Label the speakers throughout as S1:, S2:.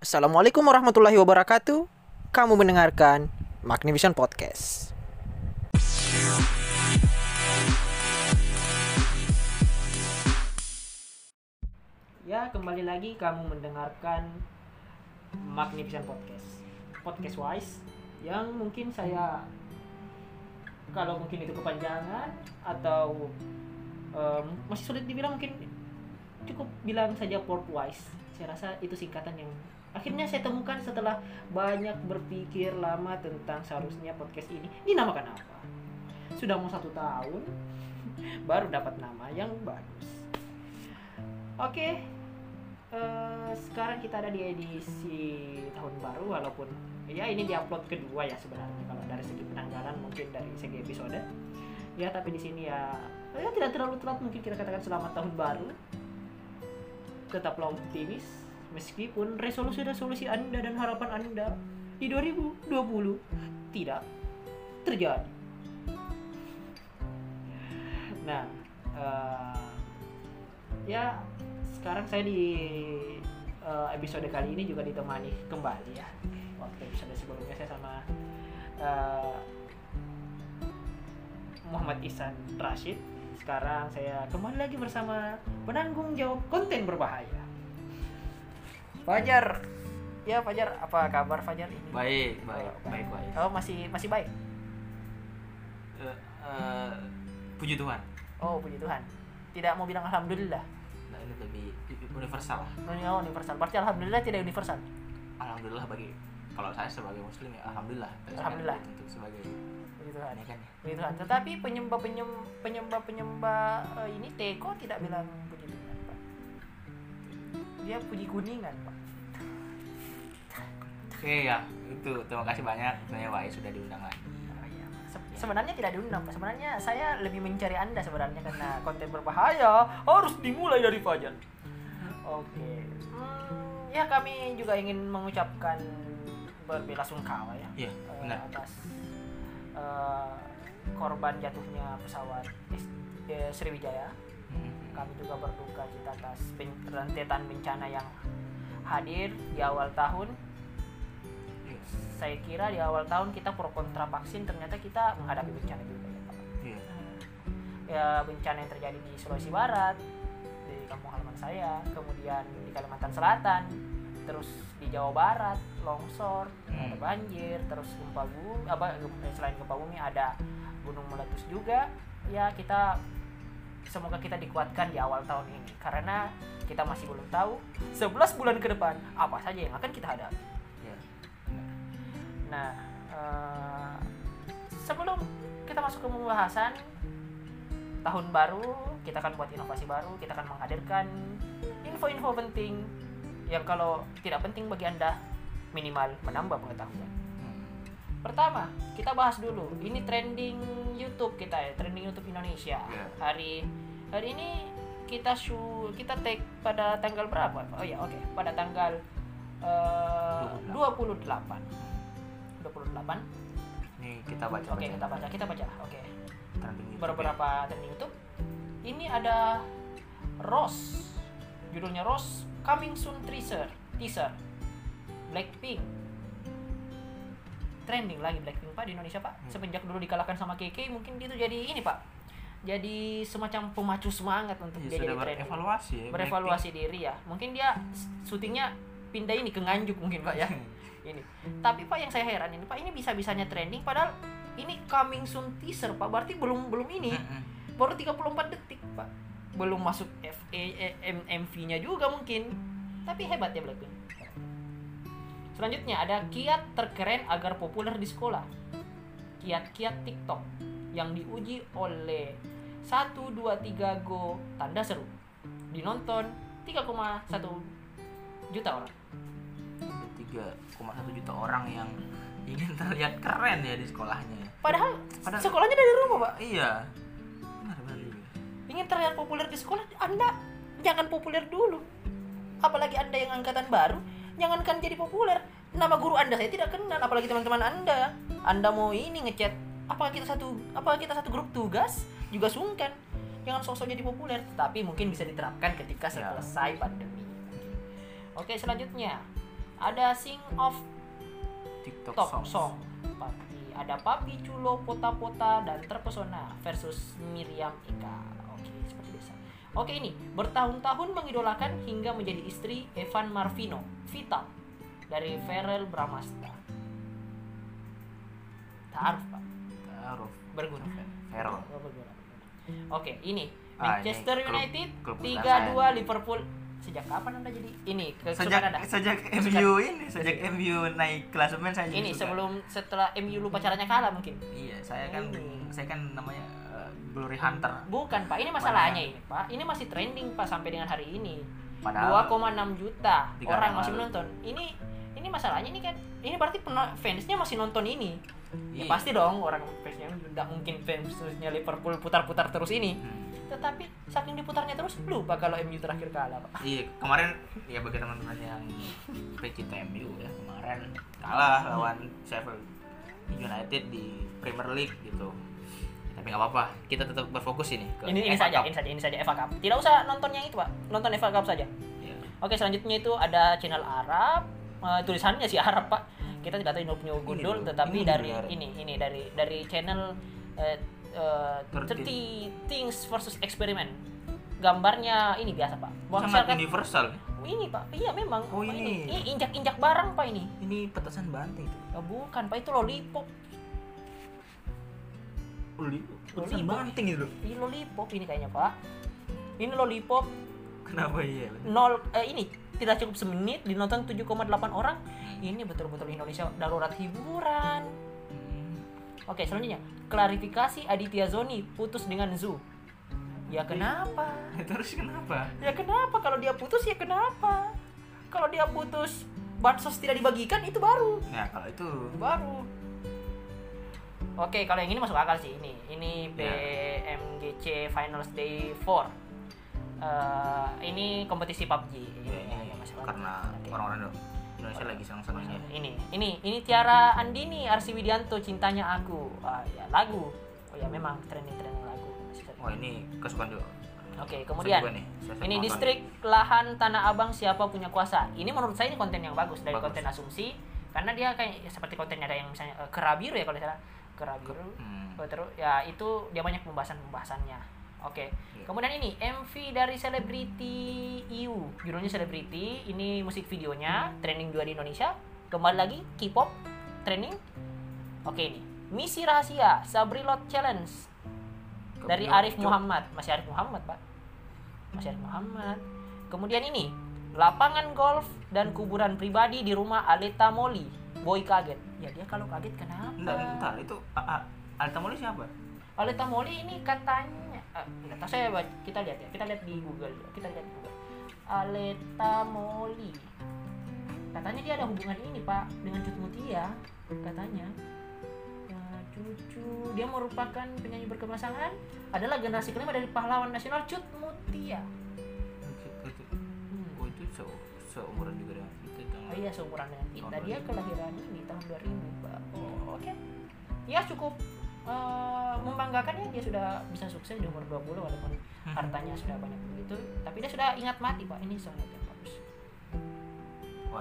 S1: Assalamualaikum warahmatullahi wabarakatuh. Kamu mendengarkan Magnivision Podcast. Ya, kembali lagi kamu mendengarkan Magnivision Podcast. Podcast Wise yang mungkin saya kalau mungkin itu kepanjangan atau em, masih sulit dibilang mungkin cukup bilang saja port wise saya rasa itu singkatan yang akhirnya saya temukan setelah banyak berpikir lama tentang seharusnya podcast ini. Dinamakan apa? Sudah mau satu tahun baru dapat nama yang bagus. Oke eh, sekarang kita ada di edisi tahun baru walaupun ya ini di upload kedua ya sebenarnya. Kalau dari segi penanggalan mungkin dari segi episode. Ya tapi di sini ya ya tidak terlalu telat mungkin kita katakan selamat tahun baru. Tetaplah optimis meskipun resolusi-resolusi Anda dan harapan Anda di 2020 tidak terjadi. Nah, eh, ya sekarang saya di eh, episode kali ini juga ditemani kembali ya. Waktu episode sebelumnya saya sama eh, Muhammad Ihsan Rashid sekarang saya kembali lagi bersama penanggung jawab konten berbahaya. Fajar, ya Fajar, apa kabar Fajar ini?
S2: Baik, baik,
S1: Oh,
S2: baik, baik.
S1: Oh masih masih baik.
S2: Eh, eh, puji Tuhan.
S1: Oh puji Tuhan. Tidak mau bilang alhamdulillah.
S2: Nah, ini lebih universal lah.
S1: Oh universal. Berarti alhamdulillah tidak universal.
S2: Alhamdulillah bagi kalau saya sebagai muslim ya alhamdulillah.
S1: Alhamdulillah.
S2: Untuk sebagai
S1: Puji Tuhan.
S2: ini kan ya.
S1: Puji Tuhan. Tetapi penyembah penyembah penyembah penyembah eh, ini Teko tidak bilang. Dia puji kuningan Pak.
S2: Oke ya, itu terima kasih banyak. Saya baik sudah diundang lagi.
S1: Oh, iya. Se- sebenarnya tidak diundang Pak. Sebenarnya saya lebih mencari Anda sebenarnya karena konten berbahaya harus dimulai dari Fajar. Oke. Hmm, ya kami juga ingin mengucapkan berbelasungkawa ya
S2: Iya,
S1: eh,
S2: benar.
S1: atas eh, korban jatuhnya pesawat eh, Sriwijaya.
S2: Hmm.
S1: Kami juga berduka cita atas rentetan bencana yang hadir di awal tahun. Saya kira di awal tahun kita pro kontra vaksin, ternyata kita menghadapi bencana juga ya Pak.
S2: Iya.
S1: Ya bencana yang terjadi di Sulawesi Barat, di kampung halaman saya, kemudian di Kalimantan Selatan, terus di Jawa Barat longsor,
S2: Hmm.
S1: ada banjir, terus gempa bumi, apa eh, selain gempa bumi ada gunung meletus juga. Ya kita semoga kita dikuatkan di awal tahun ini karena kita masih belum tahu 11 bulan ke depan apa saja yang akan kita hadapi.
S2: Iya.
S1: Nah, eh, sebelum kita masuk ke pembahasan tahun baru, kita akan buat inovasi baru, kita akan menghadirkan info-info penting yang kalau tidak penting bagi Anda minimal menambah pengetahuan. Pertama, kita bahas dulu. Ini trending YouTube kita ya, trending YouTube Indonesia.
S2: Iya.
S1: Hari hari ini kita shoot kita take pada tanggal berapa? Oh ya, oke. Pada tanggal eh, 28. 28.
S2: Ini kita baca.
S1: Oke, kita baca, kita baca. Oke.
S2: Trending YouTube
S1: Beberapa trending YouTube. Ini ada Rose. Judulnya Rose Coming Soon teaser. Teaser. Blackpink. Trending lagi Blackpink Pak di Indonesia Pak.
S2: Hmm.
S1: Semenjak dulu dikalahkan sama KK mungkin dia tuh jadi ini Pak. Jadi semacam pemacu semangat untuk
S2: ya.
S1: dia jadi trending.
S2: berevaluasi ya.
S1: Berevaluasi diri ya. Mungkin dia syutingnya pindah ini ke Nganjuk mungkin Pak ya. ini. Tapi Pak yang saya heran ini Pak ini bisa-bisanya trending padahal ini coming soon teaser Pak. Berarti belum belum ini.
S2: Hmm,
S1: Baru 34 detik Pak. Belum masuk FA eh, M- MV-nya juga mungkin. Tapi hebat ya Blackpink. Selanjutnya ada kiat terkeren agar populer di sekolah. Kiat-kiat TikTok yang diuji oleh 1 2 3 Go tanda seru. Dinonton 3,1 juta orang.
S2: Ada 3,1 juta orang yang ingin terlihat keren ya di sekolahnya. ya.
S1: Padahal,
S2: Padahal-
S1: sekolahnya dari rumah, Pak.
S2: Iya. Benar benar juga.
S1: Ingin terlihat populer di sekolah, Anda jangan populer dulu. Apalagi Anda yang angkatan baru, jangankan jadi populer. Nama guru Anda saya tidak kenal, apalagi teman-teman Anda. Anda mau ini ngechat, apakah kita satu apakah kita satu grup tugas juga sungkan. Jangan sosok jadi populer, tapi mungkin bisa diterapkan ketika
S2: Ya.
S1: selesai pandemi. Oke, selanjutnya ada Sing of
S2: TikTok
S1: Top
S2: Song.
S1: Song. Papi. Ada Papi Culo Pota-Pota dan Terpesona versus Miriam Eka. Oke, ini, bertahun-tahun mengidolakan hingga menjadi istri Evan Marvino, Vital, dari Ferel Bramasta. Taaruf, Pak.
S2: Taruh.
S1: Berguna.
S2: Vero.
S1: Oh, berguna. Oke, ini
S2: Ah,
S1: Manchester
S2: ini klub-
S1: United
S2: klub
S1: 3-2 Liverpool. Sejak kapan Anda jadi ini
S2: Sejak
S1: kesukaan Anda?
S2: sejak MU ini, sejak MU naik klasemen saya
S1: ini
S2: suka.
S1: sebelum setelah MU lupa caranya kalah mungkin.
S2: Iya, saya kan
S1: Ini.
S2: saya kan namanya Glory Hunter.
S1: Bukan Pak, ini masalahnya ini Pak. Ini masih trending Pak sampai dengan hari ini.
S2: Padahal
S1: 2,6 juta orang masih menonton. Ini ini masalahnya ini kan ini berarti fansnya masih nonton ini. Ya,
S2: Iya.
S1: pasti dong orang fansnya tidak mungkin fansnya Liverpool putar-putar terus ini.
S2: Hmm.
S1: Tetapi saking diputarnya terus lupa kalau MU terakhir kalah Pak.
S2: Iya, kemarin ya bagi teman-teman yang pecinta MU ya, kemarin kalah lawan Sheffield United di Premier League gitu. Tapi nggak apa-apa, kita tetap berfokus ini ke
S1: Ini ini saja,
S2: Cup.
S1: ini saja, ini saja FA Cup. Tidak usah nonton yang itu Pak. Nonton FA Cup saja.
S2: Iya.
S1: Oke selanjutnya itu ada channel Arab Eh, tulisannya sih Arab pak kita tidak tahu ini punya gundul
S2: loh,
S1: tetapi
S2: ini
S1: dari
S2: Arab.
S1: ini ini dari dari channel eh, eh,
S2: 30
S1: 30 Things versus Experiment gambarnya ini biasa pak
S2: Sangat
S1: Masyarakat-
S2: universal.
S1: ini pak iya memang
S2: Oh,
S1: Pak,
S2: ini.
S1: ini injak injak barang pak ini
S2: Ini petasan banting itu.
S1: Ya, bukan pak itu lollipop
S2: Petasan banting itu.
S1: ini lollipop ini kayaknya pak ini lollipop
S2: Kenapa iya?
S1: nol eh, ini tidak cukup semenit dinonton 7,8 orang ini betul-betul Indonesia darurat hiburan
S2: Hmm.
S1: Oke, selanjutnya klarifikasi Aditya Zoni putus dengan Zu. Ya kenapa?
S2: Terus kenapa?
S1: Ya kenapa? Kalau dia putus ya kenapa? Kalau dia putus bansos tidak dibagikan itu baru,
S2: Nah, kalau itu
S1: baru. Oke, kalau yang ini masuk akal sih ini. Ini
S2: Ya.
S1: BMGC Finals Day 4. Eh, ini kompetisi PUBG.
S2: ini
S1: akal.
S2: karena orang-orang Indonesia lagi senang-senangnya.
S1: ini ini ini Tiara Andini Arsi Widianto cintanya aku ah ya lagu oh ya memang trending trending lagu
S2: Wah, ini kesukaan juga.
S1: oke kemudian
S2: Saya juga nih,
S1: ini
S2: nonton.
S1: distrik lahan tanah abang siapa punya kuasa ini menurut saya ini konten yang bagus dari
S2: Bagus.
S1: konten asumsi karena dia kayak ya, seperti kontennya ada yang misalnya eh, kerabiru ya kalau salah kerabiru
S2: Hmm.
S1: Oh, terus ya itu dia banyak pembahasan pembahasannya oke
S2: Iya.
S1: kemudian ini MV dari Celebrity EU judulnya Celebrity ini musik videonya trending juga di Indonesia. Kembali lagi K-pop trending. Oke ini misi rahasia Sabrilot Challenge. Dari Arif. Muhammad. Masih Arif Muhammad pak. Masih Arif Muhammad. Kemudian ini lapangan golf dan kuburan pribadi di rumah Aleta Moli. Boy kaget ya dia kalau kaget kenapa
S2: Entar, entar itu a- a- Alta Moli siapa?
S1: Aleta Moli ini katanya nggak tahu saya baca- kita lihat ya kita lihat di Google kita lihat di Google Aleta Moli katanya dia ada hubungan ini pak dengan Cut Mutia katanya Eh, cucu dia merupakan penyanyi berkemasangan adalah generasi kelima dari pahlawan nasional Cut Mutia
S2: Itu,
S1: Hmm.
S2: oh, itu se seumuran juga dengan.
S1: Oh iya seumuran dengan kita. Dia
S2: 2000.
S1: kelahiran ini tahun 2000, Pak. Oh, oke. Ya cukup eh, membanggakan ya dia sudah bisa sukses di umur 20 walaupun hartanya sudah banyak begitu, tapi dia sudah ingat mati, Pak. Ini sangat yang bagus.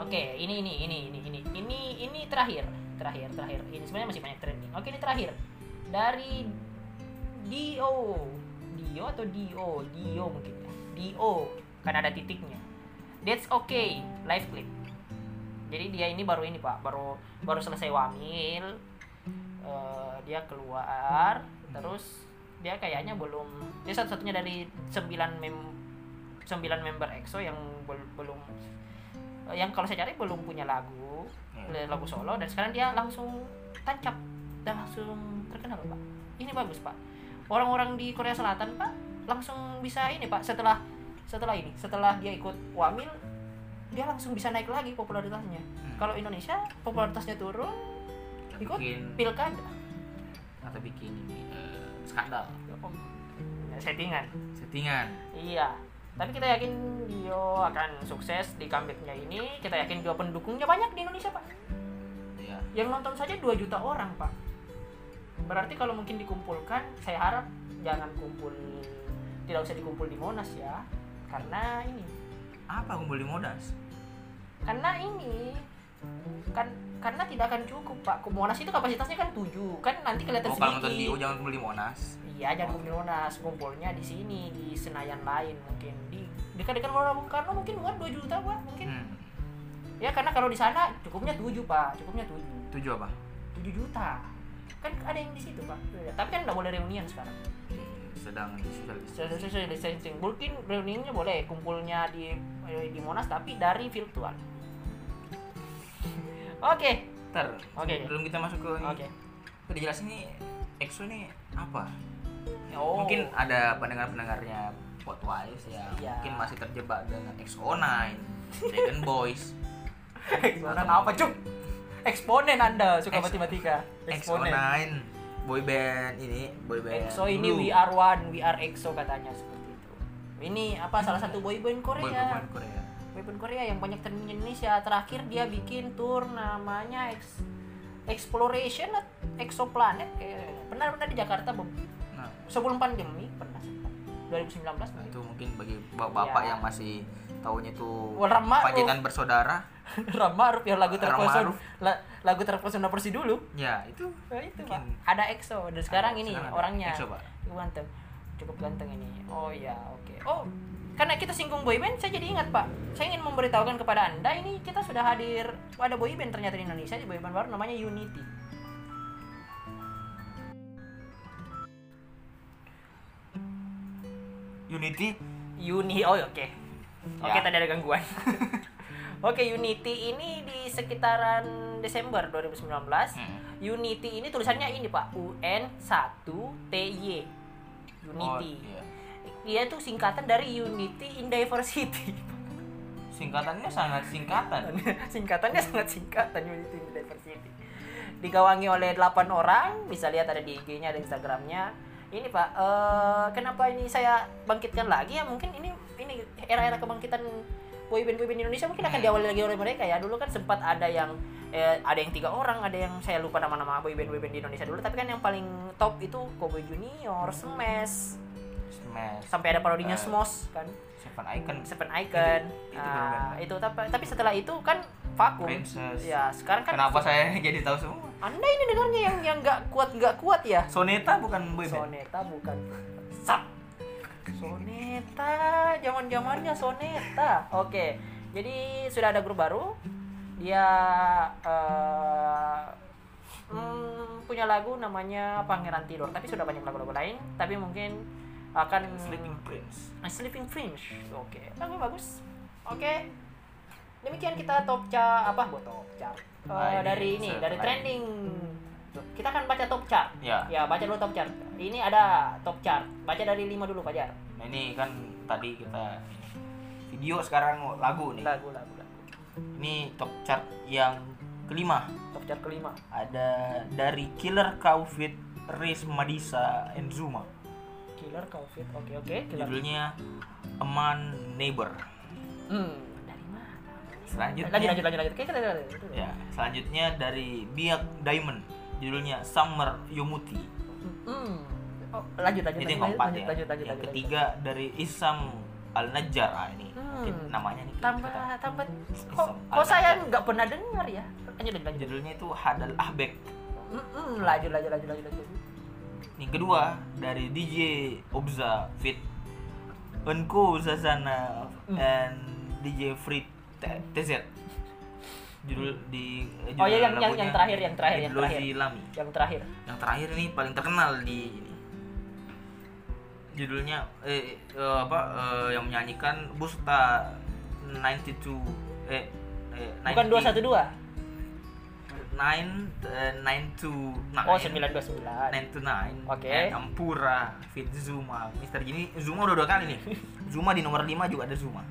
S1: Oke, ini ini ini ini ini ini ini terakhir, terakhir, terakhir. Ini sebenarnya masih banyak trending. Oke, ini terakhir dari Dio, Dio atau Dio, Dio mungkin ya. Dio, kan ada titiknya. That's okay, live clip. Jadi dia ini baru ini pak, baru baru selesai wamil, Eh, dia keluar, terus dia kayaknya belum, dia satu-satunya dari sembilan mem sembilan member EXO yang bel- belum eh, yang kalau saya cari belum punya lagu
S2: Iya.
S1: lagu solo dan sekarang dia langsung tancap dan langsung terkenal pak ini bagus pak orang-orang di Korea Selatan pak langsung bisa ini pak setelah setelah ini setelah dia ikut wamil dia langsung bisa naik lagi popularitasnya.
S2: Hmm.
S1: kalau Indonesia popularitasnya turun ikut
S2: bikin
S1: pilkada.
S2: Atau bikin ini eh, skandal.
S1: Settingan.
S2: Settingan.
S1: Iya. Tapi kita yakin Dio akan sukses di comebacknya ini. Kita yakin juga pendukungnya banyak di Indonesia pak.
S2: Ya
S1: yang nonton saja 2 juta orang pak. Berarti kalau mungkin dikumpulkan saya harap jangan kumpul tidak usah dikumpul di Monas ya. Karena ini
S2: apa kumpul di Modas
S1: karena ini kan karena tidak akan cukup pak. Ke Monas itu kapasitasnya kan 7 kan nanti kelihatan
S2: Oh, kalau nonton oh, jangan kumpul di Monas.
S1: iya jangan kumpul di Monas. Kumpulnya di sini di Senayan lain mungkin. Di dekat-dekat Gelora Bung Karno mungkin muat 2 juta pak mungkin.
S2: Hmm.
S1: ya karena kalau di sana cukupnya 7 pak. Cukupnya 7
S2: Tujuh apa?
S1: 7 juta. Kan ada yang di situ pak. Tapi kan nggak boleh reunian sekarang
S2: Sedang social
S1: distancing mungkin reuniannya boleh kumpulnya di eh, di Monas tapi dari virtual. Oke.
S2: Ntar,
S1: Oke.
S2: sebelum kita masuk ke
S1: oke.
S2: udah jelas ini EXO ini apa?
S1: oh.
S2: Mungkin ada pendengar-pendengarnya Potwise yang
S1: Iya.
S2: mungkin masih terjebak dengan EXO-9, Dragon Boys,
S1: Eksponen apa cuk? Eksponen anda suka matematika eksponen
S2: EXO-9, boy band ini, boy band.
S1: EXO ini
S2: dulu.
S1: we are one we are EXO katanya seperti itu ini apa salah satu boyband
S2: boy
S1: Korea
S2: band Korea.
S1: boyband Korea yang banyak di Indonesia terakhir dia bikin tour namanya Ex Exploration at Exoplanet kayak pernah di Jakarta Beb.
S2: Nah,
S1: sebelum pandemi pernah sempat 2019
S2: nah, itu mungkin bagi bapak-bapak
S1: Iya.
S2: yang masih tahunya itu panjitan bersaudara,
S1: Rama Aruf yang lagu terpesona la- lagu terpesona Persi dulu.
S2: Ya itu
S1: Nah, itu
S2: Mungkin.
S1: pak. Ada EXO dan sekarang
S2: Ada,
S1: ini
S2: sekarang
S1: orangnya.
S2: EXO, Pak.
S1: ganteng. Cukup ganteng ini. Oh ya oke. Oh karena kita singgung boyband saya jadi ingat pak. Saya ingin memberitahukan kepada anda ini kita sudah hadir. Ada boyband ternyata di Indonesia di boyband baru namanya Unity.
S2: Unity?
S1: Uni oh oke. Oke
S2: Ya.
S1: tadi ada gangguan oke Unity ini di sekitaran Desember 2019
S2: Hmm.
S1: Unity ini tulisannya ini pak. UN 1 TY Unity.
S2: Oh, iya.
S1: dia tuh singkatan dari Unity in Diversity.
S2: Singkatannya sangat singkatan.
S1: singkatannya sangat singkatan Unity in Diversity. Digawangi oleh 8 orang. Bisa lihat ada di IG-nya ada Instagramnya. Ini pak eh, kenapa ini saya bangkitkan lagi ya? Mungkin ini ini era-era kebangkitan boyband boyband Indonesia mungkin akan
S2: Hmm.
S1: diawali lagi oleh mereka ya. Dulu kan sempat ada yang eh, ada yang tiga orang ada yang saya lupa nama-nama boyband boyband di Indonesia dulu. Tapi kan yang paling top itu Cowboy Junior Smash.
S2: Smash,
S1: sampai ada parodinya
S2: Eh,
S1: Smos kan?
S2: Seven Icon,
S1: Seven Icon.
S2: Itu- itu
S1: Nah,
S2: berbeda.
S1: itu tapi tapi setelah itu kan vakum.
S2: Princess.
S1: ya sekarang kan
S2: Kenapa saya jadi tahu semua?
S1: anda ini dengarnya yang yang nggak kuat nggak kuat ya?
S2: Soneta bukan boyband.
S1: Soneta bukan Soneta zaman zamannya Soneta oke jadi sudah ada grup baru dia eh, hmm, punya lagu namanya Pangeran Tidur tapi sudah banyak lagu-lagu lain tapi mungkin akan
S2: Sleeping Prince.
S1: A Sleeping Prince. Oke, lagu bagus. Oke. Demikian kita top chart apa buat top chart?
S2: Ini
S1: dari ini, dari trending. Kita akan baca top chart.
S2: Ya.
S1: Ya, baca dulu top chart. Ini ada top chart. Baca dari 5 dulu, Fajar.
S2: Nah ini kan tadi kita video sekarang lagu nih.
S1: Lagu, lagu, lagu.
S2: Ini top chart yang kelima.
S1: Top chart kelima.
S2: Ada dari Killer Cow Fit Riz Madisa and Zuma.
S1: Killer Covid. Oke, oke. Killer.
S2: Judulnya Aman Neighbor.
S1: Hmm, dari mana?
S2: Selanjutnya
S1: Lanjut, lanjut, lanjut, lanjut. Oke, kita lanjut. lanjut.
S2: Ya, selanjutnya dari Biak Diamond. Judulnya Summer Yomuti.
S1: Hmm. Oh, lanjut, lanjut,
S2: Ini
S1: lanjut,
S2: yang
S1: lanjut,
S2: keempat
S1: lanjut,
S2: ya.
S1: lanjut, lanjut,
S2: yang
S1: lanjut,
S2: ketiga dari Isam Al Najjar. Ah, ini
S1: Hmm.
S2: mungkin namanya nih.
S1: tambah tambah kok, kok saya nggak pernah dengar ya lanjut lanjut lanjut
S2: Judulnya itu Hadal Ahbek.
S1: Mm, mm, lanjut lanjut lanjut lanjut lanjut
S2: Yang kedua dari DJ Obza Fit Enko Zazana
S1: Hmm.
S2: and DJ Free TZ. Judul di eh,
S1: Oh,
S2: judul
S1: iya, yang- yang- yang terakhir, yang terakhir, yang terakhir.
S2: Lami.
S1: yang terakhir
S2: Yang terakhir ini paling terkenal di. Judulnya eh, eh, apa eh, yang menyanyikan Busta 92 eh eh
S1: bukan dua satu dua?
S2: 9 eh, 929
S1: oh sembilan dua sembilan.
S2: 929
S1: Oke.
S2: and Ampura Fit Zuma. Mister Gini Zuma udah dua kali nih. Zuma di nomor 5 juga ada Zuma.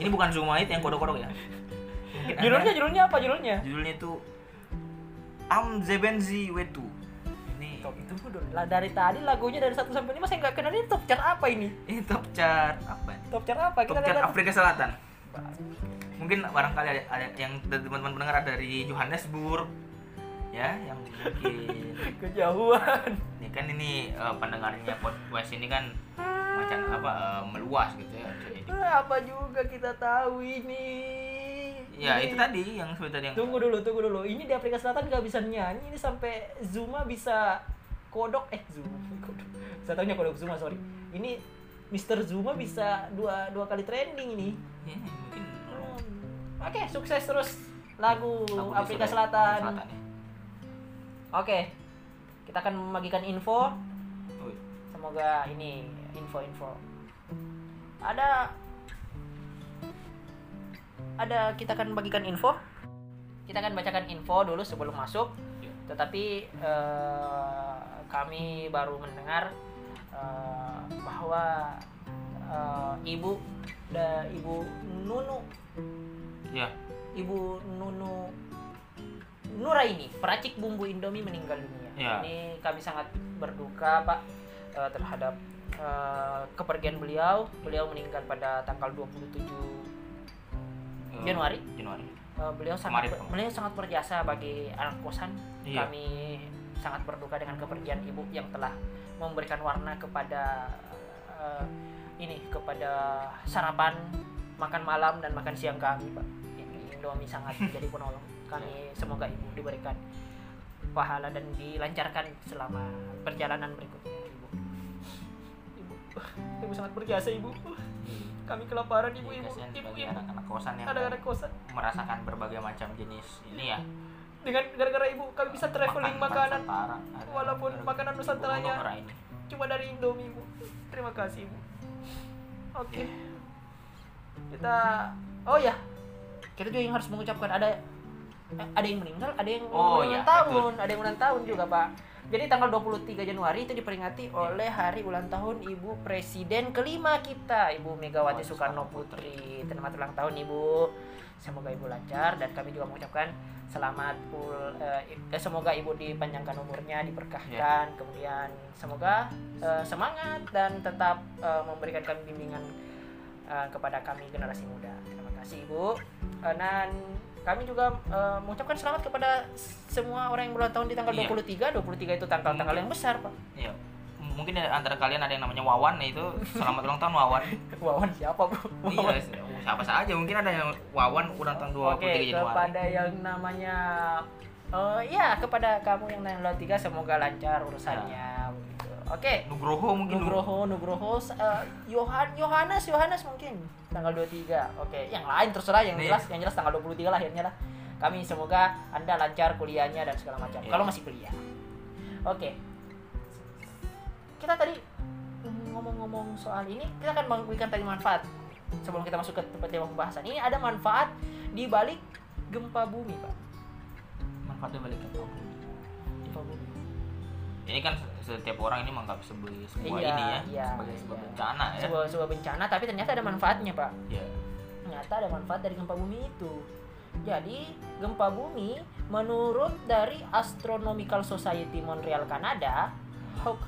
S2: Ini bukan Zuma itu yang kodok-kodok ya.
S1: Judulnya judulnya apa judulnya?
S2: Judulnya itu Am Zebenzi Wetu
S1: top itu dulu lah dari tadi lagunya dari satu sampai lima saya nggak kenal ini top chart apa ini?
S2: Ini top chart apa?
S1: Top chart apa?
S2: Top
S1: kita
S2: chart
S1: lihat.
S2: Afrika Selatan. Mungkin barangkali ada, ada yang teman-teman pendengar dari Johannesburg ya yang mungkin
S1: kejauhan.
S2: Ini kan ini eh, pendengarnya podcast ini kan macam apa eh, meluas gitu ya jadi.
S1: Ah, apa juga kita tahu ini
S2: ya
S1: Ini-
S2: itu tadi yang seperti tadi yang
S1: Tunggu dulu, tunggu dulu. Ini di Afrika Selatan nggak bisa nyanyi, ini sampai Zuma bisa kodok eh Zuma kodok. Saya tahunya kodok Zuma sorry. Ini Mr. Zuma bisa dua dua kali trending ini.
S2: ya, mungkin
S1: Hmm. Oke, sukses terus lagu
S2: lagu
S1: Afrika
S2: Sulawesi
S1: Selatan.
S2: ya.
S1: Oke, kita akan membagikan info. Semoga ini info-info. Ada ada kita akan bagikan info. Kita akan bacakan info dulu sebelum masuk.
S2: ya.
S1: Tetapi eh, kami baru mendengar eh, bahwa eh, ibu da ibu Nunu
S2: ya
S1: ibu Nunu Nuraini peracik bumbu Indomie meninggal dunia.
S2: Ya.
S1: Ini kami sangat berduka pak eh, terhadap eh, kepergian beliau. Beliau meninggal pada tanggal 27
S2: Eh,
S1: Januari.
S2: Januari
S1: Eh, beliau sangat
S2: Kemarin,
S1: beliau sangat berjasa bagi anak kosan.
S2: Iya.
S1: Kami sangat berduka dengan kepergian ibu yang telah memberikan warna kepada eh, ini kepada sarapan, makan malam dan makan siang kami, Pak. Ini Indomie sangat menjadi penolong. Kami semoga ibu diberikan pahala dan dilancarkan selama perjalanan berikutnya, ibu. Ibu, ibu sangat berjasa, ibu. Kami kelaparan, ibu, ibu,
S2: Kasihan
S1: ibu,
S2: bagi
S1: ibu.
S2: anak-anak kosan yang
S1: Ada-ada kosan.
S2: merasakan berbagai macam jenis ini ya.
S1: Dengan gara-gara ibu kami bisa traveling makanan.
S2: Ada-
S1: walaupun makanan Nusantaranya- cuma dari Indomie bu terima kasih bu oke. Kita oh ya. Kita juga yang harus mengucapkan ada eh, ada yang meninggal ada yang
S2: Oh,
S1: ulang
S2: ya,
S1: tahun ada yang ulang tahun juga pak jadi tanggal 23 Januari itu diperingati oleh hari ulang tahun Ibu Presiden kelima kita Ibu Megawati Soekarno Putri. Selamat ulang tahun Ibu. Semoga Ibu lancar dan kami juga mengucapkan selamat ul- eh, semoga Ibu dipanjangkan umurnya diberkahkan. Kemudian semoga eh, semangat dan tetap eh, memberikan kami bimbingan eh, kepada kami generasi muda. Terima kasih Ibu. Eh, dan kami juga eh, mengucapkan selamat kepada semua orang yang berulang tahun di tanggal
S2: Iya.
S1: 23 23 itu tanggal-tanggal yang besar Pak
S2: Iya. Mungkin ada- antara kalian ada yang namanya Wawan, nah itu selamat ulang tahun Wawan.
S1: Wawan siapa Bu? Wawan.
S2: iya, siapa saja mungkin ada yang Wawan ulang tahun 23
S1: Oke,
S2: Januari.
S1: kepada yang namanya eh ya kepada kamu yang tanggal 3 semoga lancar urusannya begitu. Oke.
S2: Nugroho mungkin
S1: Nugroho, Nugroho, Yohan, Yohanes, Yohanes mungkin tanggal 23. Oke, yang lain terserah yang jelas, yang jelas tanggal 23 lahirnya lah. Kami semoga Anda lancar kuliahnya dan segala macam.
S2: Iya.
S1: Kalau masih kuliah. Oke. Kita tadi ngomong-ngomong soal ini, kita akan memberikan tadi manfaat sebelum kita masuk ke tempat tema pembahasan. Ini ada manfaat di balik gempa bumi, Pak.
S2: manfaatnya balik ke kamu.
S1: Gempa bumi.
S2: Ini kan setiap orang ini menganggap sebagai sebuah
S1: Iya,
S2: ini ya,
S1: iya,
S2: sebagai sebuah
S1: iya.
S2: bencana ya.
S1: Sebuah sebuah bencana, tapi ternyata ada manfaatnya, Pak.
S2: Iya.
S1: ternyata ada manfaat dari gempa bumi itu. Jadi, gempa bumi menurut dari Astronomical Society Montreal Kanada, Hawk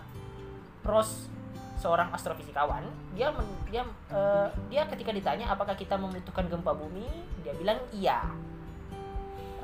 S1: Ross seorang astrofisikawan, dia men- dia eh, dia ketika ditanya apakah kita membutuhkan gempa bumi, dia bilang iya.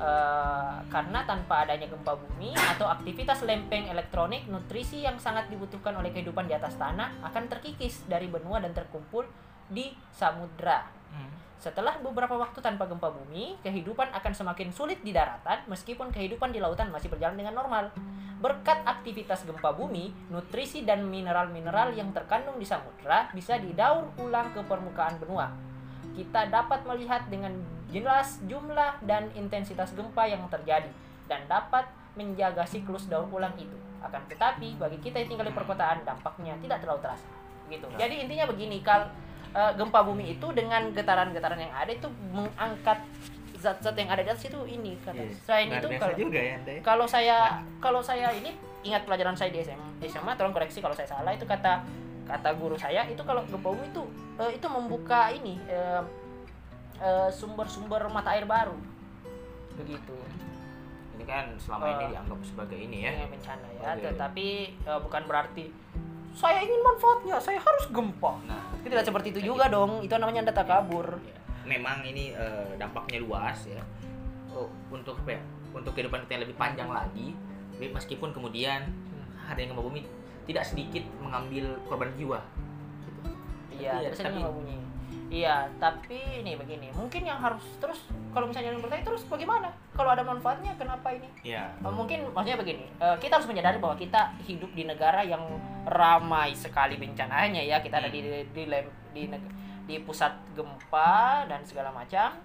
S1: Eh, karena tanpa adanya gempa bumi atau aktivitas lempeng elektronik, nutrisi yang sangat dibutuhkan oleh kehidupan di atas tanah akan terkikis dari benua dan terkumpul di samudra.
S2: Hmm.
S1: Setelah beberapa waktu tanpa gempa bumi, kehidupan akan semakin sulit di daratan meskipun kehidupan di lautan masih berjalan dengan normal. Berkat aktivitas gempa bumi, nutrisi dan mineral-mineral yang terkandung di samudra bisa didaur ulang ke permukaan benua. Kita dapat melihat dengan jelas jumlah dan intensitas gempa yang terjadi dan dapat menjaga siklus daur ulang itu. Akan tetapi bagi kita yang tinggal di perkotaan dampaknya tidak terlalu terasa. Gitu.
S2: Ya.
S1: Jadi intinya begini, kal eh, gempa bumi itu dengan getaran-getaran yang ada itu mengangkat zat-zat yang ada di atas itu ini kata.
S2: Iya.
S1: Selain
S2: Luar
S1: itu kalau
S2: juga ya Anda ya.
S1: kalau saya kalau saya ini ingat pelajaran saya di SMA, di SMA tolong koreksi kalau saya salah itu kata kata guru saya itu kalau gempa bumi itu eh, itu membuka ini eh, eh, sumber-sumber mata air baru. Begitu.
S2: Ini kan selama ini
S1: Eh,
S2: dianggap sebagai ini ya.
S1: Ini bencana ya.
S2: Oke.
S1: tetapi eh, bukan berarti saya ingin manfaatnya saya harus gempa.
S2: Nah,
S1: itu tidak seperti itu juga dong itu namanya anda kabur.
S2: Ya, memang ini eh, dampaknya luas ya. Oh, untuk apa ya? Untuk kehidupan kita yang lebih panjang lagi meskipun kemudian adanya gempa bumi tidak sedikit mengambil korban jiwa.
S1: Iya
S2: Iya,
S1: terus
S2: tapi-
S1: gempa bumi Iya, tapi ini begini, mungkin yang harus terus kalau misalnya yang bertanya terus bagaimana? Kalau ada manfaatnya kenapa ini?
S2: Iya.
S1: Eh, mungkin maksudnya begini, eh, kita harus menyadari bahwa kita hidup di negara yang ramai sekali bencananya ya. Kita ada di di lem- di, neg- di pusat gempa dan segala macam.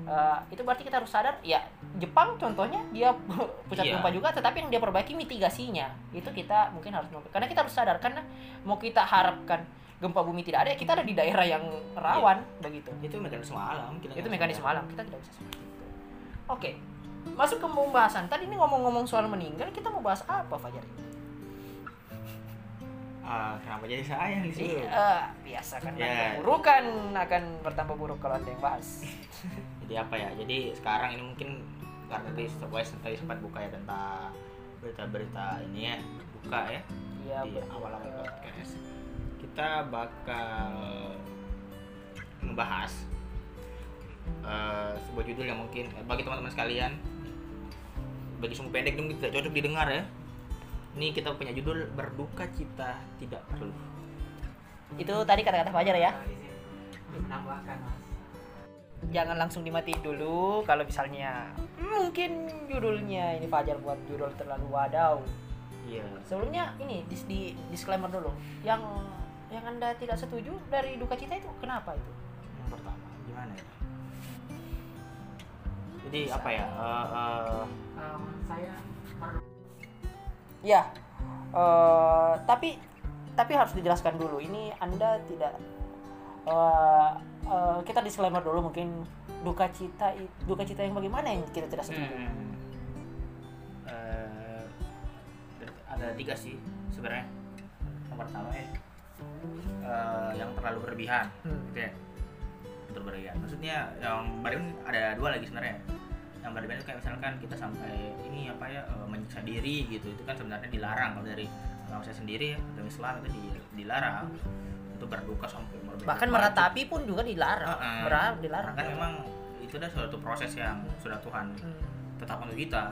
S1: Eh, itu berarti kita harus sadar ya Jepang contohnya dia pusat
S2: Iya.
S1: gempa juga tetapi yang dia perbaiki mitigasinya itu kita mungkin harus karena kita harus sadar karena mau kita harapkan gempa bumi tidak ada ya kita ada di daerah yang rawan begitu
S2: Itu mekanisme alam. kita
S1: itu mekanisme alam kita tidak bisa seperti itu oke masuk ke pembahasan tadi ini ngomong-ngomong soal meninggal kita mau bahas apa Fajar
S2: Ah, kenapa jadi saya di sini?
S1: Iya, biasa kan
S2: Ya.
S1: nanti keburukan akan bertambah buruk kalau ada yang bahas
S2: Jadi apa ya? Jadi sekarang ini mungkin karena tadi Wise tadi sempat buka ya tentang berita-berita ini ya buka ya
S1: Iya,
S2: di awal-awal podcast. Kita bakal ngebahas eh, sebuah judul yang mungkin eh, bagi teman-teman sekalian bagi sumbu pendek mungkin tidak cocok didengar ya. Ini kita punya judul berduka cita tidak perlu.
S1: itu tadi kata-kata Fajar ya
S3: menambahkan mas
S1: jangan langsung dimatiin dulu kalau misalnya mungkin judulnya ini Fajar buat judul terlalu wadaw
S2: Iya.
S1: sebelumnya ini dis di disclaimer dulu yang yang anda tidak setuju dari duka cita itu kenapa itu
S2: Yang pertama gimana ya? Jadi apa ya? eh, eh,
S3: Em, saya perlu
S1: Ya, eh, tapi tapi harus dijelaskan dulu. Ini anda tidak eh, eh, kita disclaimer dulu mungkin duka cita duka cita yang bagaimana yang kita tidak setuju.
S2: Hmm. Eh, ada tiga sih sebenarnya. Yang pertama ya eh, yang terlalu berlebihan,
S1: Hmm.
S2: gitu ya. Terlalu berlebihan. Maksudnya yang berlebihan ada dua lagi sebenarnya. Yang berlebihan itu kayak misalkan kita sampai ini apa ya eh, menyiksa diri gitu. Itu kan sebenarnya dilarang kalau dari agama saya sendiri agama Islam itu di- dilarang itu berduka sampai berlebihan.
S1: Bahkan meratapi pun juga dilarang.
S2: Heeh.
S1: Berar- dilarang.
S2: Kan memang itu adalah suatu proses yang sudah Tuhan
S1: Hmm.
S2: tetap untuk kita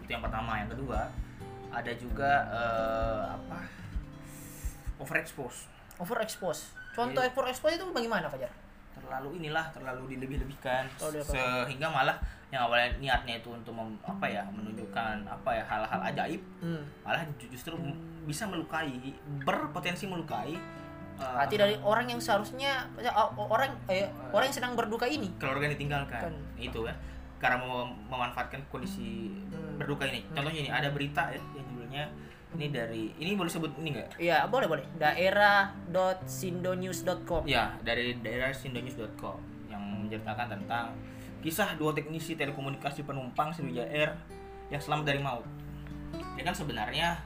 S2: itu yang pertama yang kedua ada juga eh, apa overexpose
S1: Overexpose. Contoh
S2: Iya.
S1: overexpose itu bagaimana Fajar?
S2: terlalu inilah terlalu dilebih-lebihkan sehingga malah yang awalnya niatnya itu untuk mem- apa ya menunjukkan apa ya hal-hal ajaib
S1: Hmm.
S2: malah ju- justru bisa melukai berpotensi melukai
S1: Hati dari orang yang seharusnya ya, orang eh, orang yang sedang berduka ini.
S2: keluarga yang ditinggalkan
S1: Kan.
S2: itu ya karena mem- memanfaatkan kondisi
S1: Hmm.
S2: berduka ini
S1: Hmm.
S2: contohnya ini ada berita ya yang judulnya ini dari ini boleh sebut ini enggak
S1: Iya, boleh boleh. Daerah.sindonews.com.
S2: Ya, dari daerah sindonews.com yang menceritakan tentang kisah dua teknisi telekomunikasi penumpang Sriwijaya Air yang selamat dari maut. Dia kan sebenarnya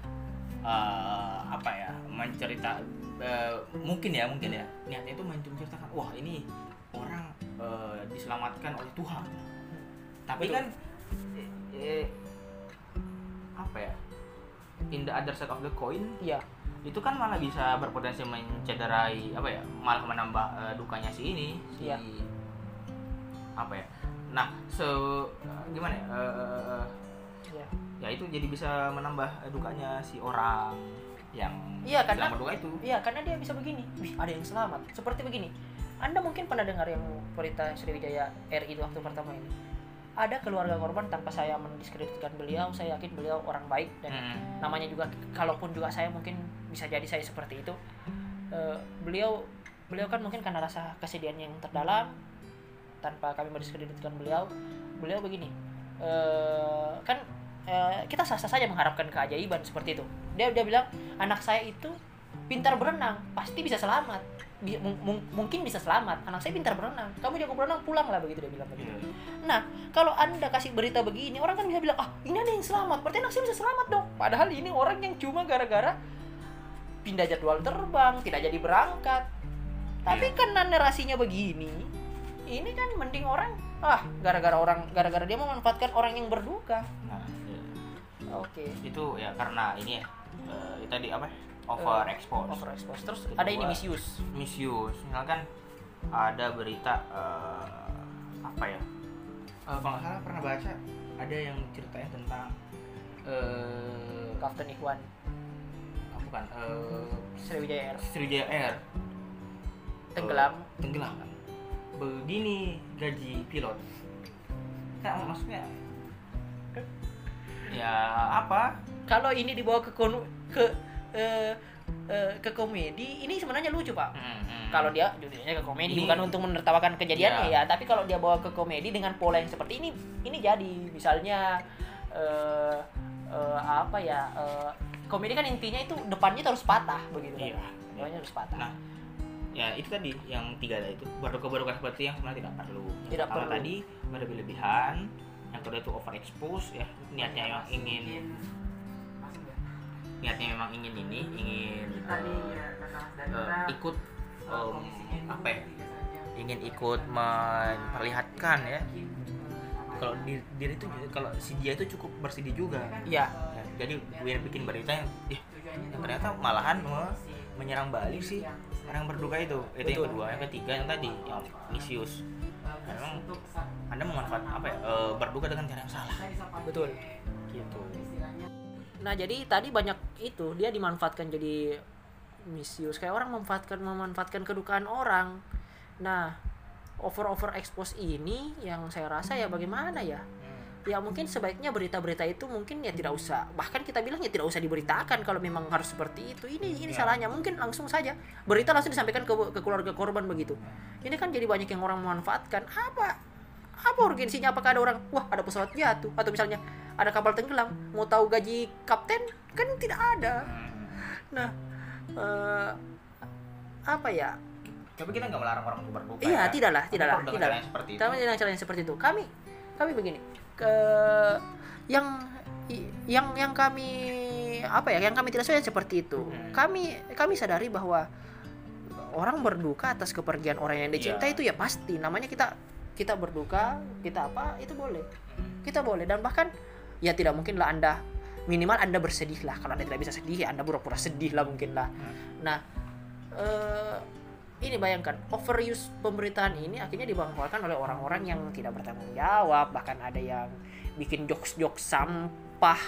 S2: eh, apa ya mencerita eh, mungkin ya mungkin ya niatnya itu menceritakan wah ini orang eh, diselamatkan oleh Tuhan. Tapi
S1: Betul.
S2: kan eh, eh, apa ya in the other side of the coin
S1: Iya.
S2: itu kan malah bisa berpotensi mencederai apa ya malah menambah eh, dukanya si ini si
S1: Iya.
S2: apa ya nah se gimana ya eh,
S1: Iya.
S2: ya itu jadi bisa menambah eh, dukanya si orang yang
S1: Iya, karena-
S2: berduka itu
S1: Iya, karena dia bisa begini. Wih, ada yang selamat. Seperti begini. Anda mungkin pernah dengar yang berita Sriwijaya RI itu waktu pertama ini. Ada keluarga korban tanpa saya mendiskreditkan beliau, saya yakin beliau orang baik dan
S2: Hmm.
S1: namanya juga kalaupun juga saya mungkin bisa jadi saya seperti itu. Eh, beliau beliau kan mungkin karena rasa kesedihan yang terdalam tanpa kami mendiskreditkan beliau, beliau begini. eh, kan eh, kita sah-sah saja mengharapkan keajaiban seperti itu. Dia dia bilang anak saya itu pintar berenang, pasti bisa selamat. Bi- mung- mung- mungkin bisa selamat. Anak saya pintar berenang. Kamu jago berenang, pulanglah begitu dia bilang begitu.
S2: Iya.
S1: Nah, kalau Anda kasih berita begini, orang kan bisa bilang, "Ah, ini ada yang selamat. Berarti anak saya bisa selamat dong." Padahal ini orang yang cuma gara-gara pindah jadwal terbang, tidak jadi berangkat. Tapi
S2: Iya.
S1: karena narasinya begini, ini kan mending orang ah gara-gara orang gara-gara dia memanfaatkan orang yang berduka.
S2: nah iya.
S1: Oke.
S2: itu ya karena ini ya eh, tadi apa overexpose
S1: Overexpose. Terus
S2: Kedua.
S1: ada ini misuse.
S2: misuse. Misalkan ada berita eh, apa ya? Eh, kalau salah pernah baca ada yang ceritain tentang eh
S1: Captain Ikhwan.
S2: Ah, bukan eh
S1: Sriwijaya Air.
S2: Sriwijaya Air.
S1: Tenggelam.
S2: Eh, tenggelam. Kan begini gaji pilot. Kan maksudnya? Ya apa?
S1: Kalau ini dibawa ke kon- ke eh, eh, ke komedi ini sebenarnya lucu pak
S2: Hmm, hmm.
S1: kalau dia judulnya ke komedi
S2: Ini-
S1: bukan untuk menertawakan kejadiannya
S2: Iya.
S1: ya tapi kalau dia bawa ke komedi dengan pola yang seperti ini ini jadi misalnya eh, eh, apa ya eh, komedi kan intinya itu depannya itu harus patah begitu kan
S2: Iya.
S1: depannya harus patah
S2: Nah, ya itu tadi yang tiga itu berduka-berduka seperti yang sebenarnya tidak perlu. Yang
S1: Tidak
S2: pertama
S1: perlu.
S2: tadi berlebih-lebihan, yang kedua itu overexpose ya niatnya yang ingin niatnya memang ingin ini ingin
S3: tadi ya kata Mas
S2: eh,
S3: Dandra
S2: ikut
S3: dulu,
S2: apa ya
S3: tiga saja.
S2: ingin ikut memperlihatkan ya.
S3: Eh,
S2: kalau di, diri itu kalau si dia itu cukup bersedih juga.
S1: Iya.
S2: Ya, jadi gue bikin berita yang yang
S3: tuh
S2: ternyata malahan me- menyerang balik sih
S3: yang
S2: orang berduka itu. Itu yang
S1: Betul.
S2: kedua. Yang ketiga yang tadi yang misius Memang anda memanfaatkan apa ya eh, berduka dengan cara yang salah.
S1: Betul.
S2: gitu
S1: Nah jadi tadi banyak itu dia dimanfaatkan jadi misius kayak orang memanfaatkan memanfaatkan kedukaan orang. Nah over over expose ini yang saya rasa ya bagaimana ya? Ya mungkin sebaiknya berita-berita itu mungkin ya tidak usah bahkan kita bilang ya tidak usah diberitakan kalau memang harus seperti itu. Ini ini
S2: Ya.
S1: salahnya mungkin langsung saja berita langsung disampaikan ke, ke keluarga korban begitu. Ini kan jadi banyak yang orang memanfaatkan apa apa urgensinya? Apakah ada orang? Wah ada pesawat jatuh. Atau misalnya ada kapal tenggelam. Mau tahu gaji kapten? Kan tidak ada. Nah eh, apa ya?
S2: Tapi kita nggak melarang orang untuk berduka
S1: iya
S2: ya.
S1: tidaklah
S2: Tapi
S1: tidaklah tidaklah.
S2: seperti itu.
S1: kami dengan cara yang seperti itu. Kami kami begini. Ke yang yang yang kami apa ya? Yang kami tidak suka seperti itu.
S2: Hmm.
S1: kami kami sadari bahwa orang berduka atas kepergian orang yang dicinta
S2: Iya.
S1: itu ya pasti. Namanya kita kita berduka kita apa itu boleh.
S2: Hmm.
S1: kita boleh. Dan bahkan ya tidak mungkin lah anda minimal anda bersedih lah. Kalau anda tidak bisa sedih ya anda pura-pura sedih lah mungkin lah. Nah eh, ini bayangkan overuse pemberitaan ini akhirnya dimanfaatkan oleh orang-orang yang tidak bertanggung jawab. Bahkan ada yang bikin jokes-jokes sampah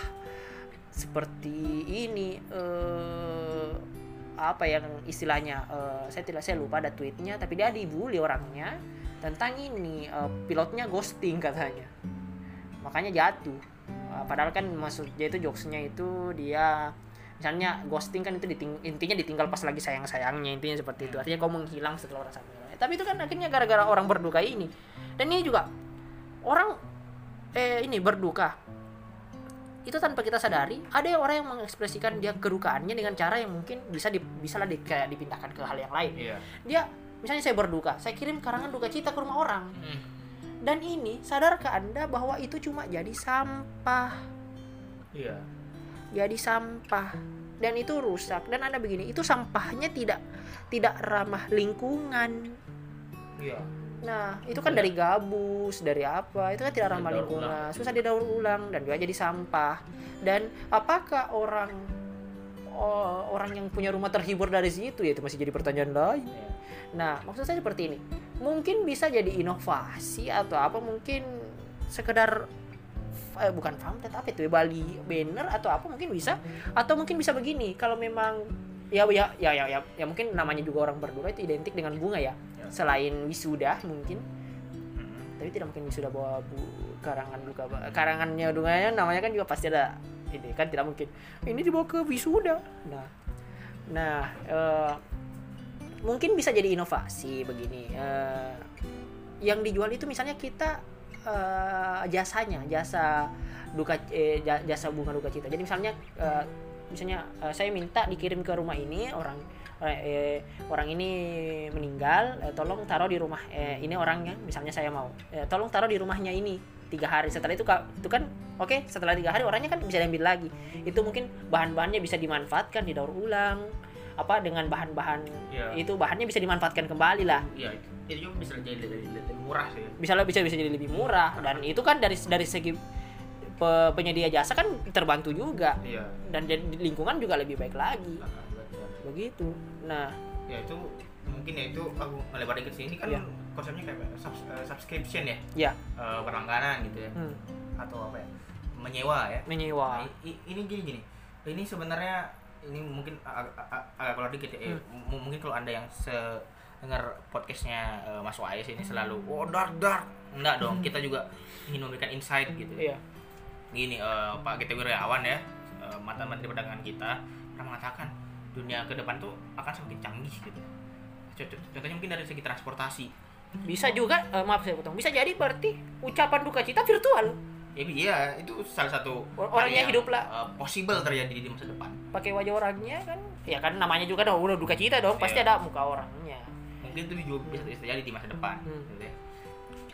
S1: seperti ini eh apa yang istilahnya eh, saya tidak saya lupa ada tweetnya tapi dia dibully orangnya tentang ini eh, pilotnya ghosting katanya. Makanya jatuh. Eh, padahal kan maksudnya itu jokesnya itu dia misalnya ghosting kan itu diting- intinya ditinggal pas lagi sayang sayangnya intinya seperti itu. Artinya kau menghilang setelah orang sayang tapi itu kan akhirnya gara-gara orang berduka ini. Dan ini juga orang eh ini berduka. Itu tanpa kita sadari ada yang orang yang mengekspresikan dia kedukaannya dengan cara yang mungkin bisa di, bisa lah di, kayak dipindahkan ke hal yang lain.
S2: Iya.
S1: Dia misalnya saya berduka saya kirim karangan duka cita ke rumah orang.
S2: Hmm.
S1: dan ini sadarkah anda bahwa itu cuma jadi sampah?
S2: Iya.
S1: Jadi sampah. Dan itu rusak. Dan anda begini itu sampahnya tidak tidak ramah lingkungan.
S2: Iya.
S1: Nah itu kan
S2: Iya.
S1: dari gabus dari apa itu kan tidak ramah lingkungan. susah didaur ulang dan juga jadi sampah. Dan apakah orang oh, orang yang punya rumah terhibur dari situ ya itu masih jadi pertanyaan lain. Nah, maksud saya seperti ini. Mungkin bisa jadi inovasi atau apa mungkin sekedar eh, bukan pamflet apa itu ya, Bali banner atau apa mungkin bisa atau mungkin bisa begini kalau memang ya ya ya ya ya, ya mungkin namanya juga orang berduka itu identik dengan bunga ya.
S2: Ya.
S1: Selain wisuda mungkin
S2: Hmm.
S1: tapi tidak mungkin wisuda bawa bu karangan duka karangannya dunganya namanya kan juga pasti ada ini kan tidak mungkin. Ini dibawa ke wisuda. Nah nah eh, mungkin bisa jadi inovasi begini. Eh, yang dijual itu misalnya kita eh, jasanya jasa duka eh, ja- jasa bunga duka cita. Jadi misalnya eh, misalnya eh, saya minta dikirim ke rumah ini orang eh, orang ini meninggal eh, tolong taruh di rumah eh, ini orangnya misalnya saya mau eh, tolong taruh di rumahnya ini tiga hari. Setelah itu itu kan oke setelah tiga hari orangnya kan bisa diambil lagi. Itu mungkin bahan-bahannya bisa dimanfaatkan didaur ulang apa dengan bahan-bahan
S2: Iya.
S1: itu bahannya bisa dimanfaatkan kembali lah.
S2: Iya itu. Itu juga bisa jadi lebih, lebih murah sih.
S1: Bisa bisa bisa jadi lebih murah. Dan itu kan dari dari segi pe- penyedia jasa kan terbantu juga.
S2: Iya.
S1: Dan jadi lingkungan juga lebih baik lagi.
S2: Ah, betul.
S1: begitu. Nah.
S2: Ya itu mungkin ya itu aku melebar dikit sih ini kan
S1: Iya.
S2: konsepnya kayak subs- eh, subscription ya?
S1: Ya
S2: Eh, berlangganan gitu ya?
S1: Hmm,
S2: atau apa ya menyewa ya.
S1: Menyewa.
S2: Nah, i- ini gini gini. Ini sebenarnya ini mungkin ag- ag- agak keluar dikit ya.
S1: Hmm.
S2: m- mungkin kalau anda yang se dengar podcastnya eh, Mas Wais ini selalu oh dark dark. Enggak dong kita juga ingin memberikan insight gitu.
S1: Iya.
S2: gini eh, Pak Gita Wirjawan ya eh, mantan Menteri Perdagangan kita pernah mengatakan dunia ke depan tuh akan semakin canggih gitu. Contoh- contohnya mungkin dari segi transportasi.
S1: Bisa juga eh, maaf saya potong. Bisa jadi berarti ucapan duka cita virtual.
S2: Ya iya itu salah satu
S1: orangnya hidup lah.
S2: eh, possible terjadi di masa depan
S1: Pakai wajah orangnya kan. Ya kan namanya juga dong udah duka cita dong. Pasti
S2: Iya.
S1: ada muka orangnya.
S2: mungkin itu juga bisa terjadi di masa depan
S1: Hmm.
S2: gitu ya.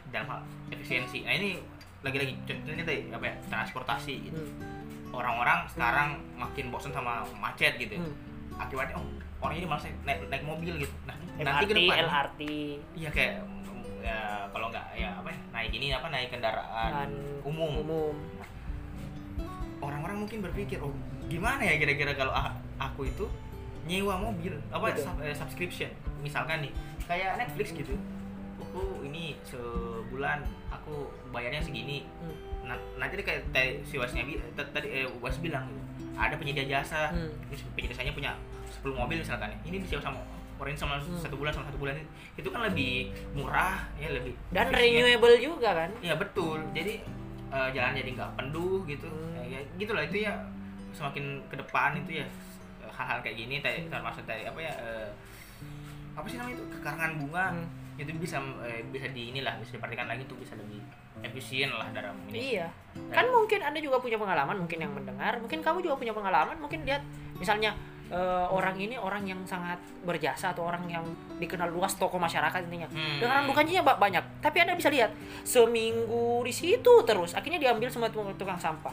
S2: dalam hal efisiensi nah ini lagi-lagi contohnya tadi apa ya transportasi gitu
S1: Hmm.
S2: orang-orang sekarang makin bosan sama macet gitu.
S1: Hmm.
S2: akibatnya oh orang ini malas naik, naik mobil gitu nah nanti ke
S1: MRT,
S2: depan
S1: LRT,
S2: iya kayak ya kalau nggak ya apa ya, naik ini apa naik kendaraan
S1: dan
S2: umum.
S1: umum.
S2: orang-orang mungkin berpikir oh gimana ya kira-kira kalau aku itu nyewa mobil apa sub- eh, subscription? Misalkan nih kayak Netflix gitu. Aku ini sebulan aku bayarnya segini.
S1: Hmm.
S2: nah, nanti kayak si wasnya t- tadi eh, was bilang gitu. Ada penyedia jasa.
S1: Hmm.
S2: Penyedia jasanya punya 10 mobil misalkan ini disewa sama orang sama
S1: Hmm.
S2: satu bulan sama satu bulan itu kan lebih murah ya lebih
S1: Dan
S2: efisien.
S1: renewable juga kan.
S2: Ya betul. Jadi eh, jalan jadi nggak penduh gitu.
S1: Hmm.
S2: Ya, ya gitulah itu ya semakin ke depan itu ya hal-hal kayak gini tadi termasuk tadi apa ya eh, apa sih namanya itu kekarangan bunga
S1: Hmm.
S2: itu bisa eh, bisa di inilah bisa diperhatikan lagi tuh bisa lebih efisien lah dalam ini.
S1: Iya. Kan mungkin Anda juga punya pengalaman, mungkin yang mendengar, mungkin kamu juga punya pengalaman, mungkin lihat misalnya eh, orang ini orang yang sangat berjasa atau orang yang dikenal luas tokoh masyarakat intinya.
S2: Hmm.
S1: Dengan dukanya ba- banyak. Tapi Anda bisa lihat seminggu di situ terus akhirnya diambil sama tukang, sampah.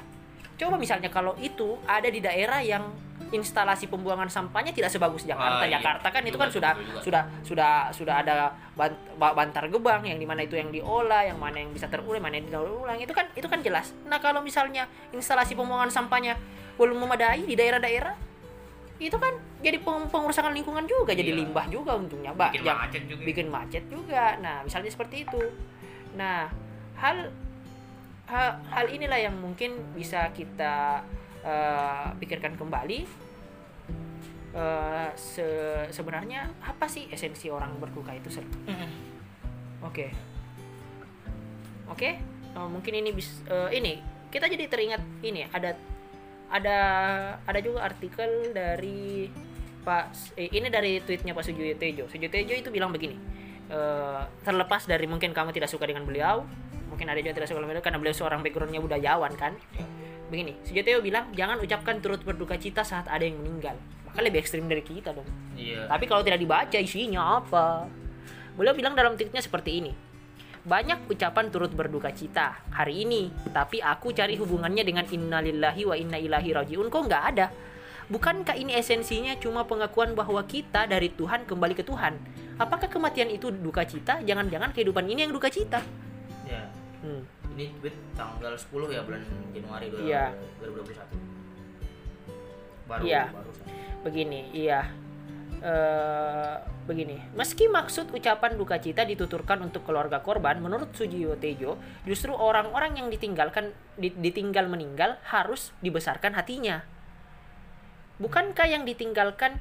S1: Coba misalnya kalau itu ada di daerah yang instalasi pembuangan sampahnya tidak sebagus Jakarta.
S2: Ah, iya.
S1: Jakarta kan itu kan sudah
S2: juga.
S1: sudah sudah sudah ada bant- ba- bantar gebang yang di mana itu yang diolah, yang mana yang bisa terurai, mana yang tidak ulang itu kan itu kan jelas. Nah kalau misalnya instalasi pembuangan sampahnya belum memadai di daerah-daerah itu kan jadi peng- pengurusan lingkungan juga, jadi
S2: Iya.
S1: limbah juga untungnya, Mbak.
S2: bikin
S1: Yang-
S2: macet juga.
S1: bikin macet juga. Nah, misalnya seperti itu. Nah, hal hal, hal inilah yang mungkin bisa kita eh, pikirkan kembali. Eh, se- sebenarnya apa sih esensi orang berduka itu Sir?
S2: Mm-mm.
S1: Oke. Oke, eh, mungkin ini bis eh, ini kita jadi teringat ini ada ada ada juga artikel dari Pak eh, ini dari tweetnya Pak Sujoyo Tejo. Sujoyo Tejo itu bilang begini. eh, terlepas dari mungkin kamu tidak suka dengan beliau, mungkin ada juga tidak suka dengan beliau karena beliau seorang backgroundnya budayawan kan. Begini, Sujoyo Tejo bilang jangan ucapkan turut berduka cita saat ada yang meninggal. Maka lebih ekstrim dari kita dong.
S2: Iya.
S1: Tapi kalau tidak dibaca isinya apa? Beliau bilang dalam tweetnya seperti ini. Banyak ucapan turut berduka cita hari ini, tapi aku cari hubungannya dengan innalillahi wa inna ilahi rajiun kok nggak ada. Bukankah ini esensinya cuma pengakuan bahwa kita dari Tuhan kembali ke Tuhan? Apakah kematian itu duka cita? Jangan-jangan kehidupan ini yang duka cita?
S2: Ya.
S1: Hmm.
S2: Ini tweet tanggal 10 ya bulan Januari
S1: Iya.
S2: 2021. Baru
S1: Iya.
S2: baru.
S1: Begini, iya. Eh, begini, meski maksud ucapan duka cita dituturkan untuk keluarga korban, menurut Sujiwo Tejo, justru orang-orang yang ditinggalkan di- ditinggal meninggal harus dibesarkan hatinya. Bukankah yang ditinggalkan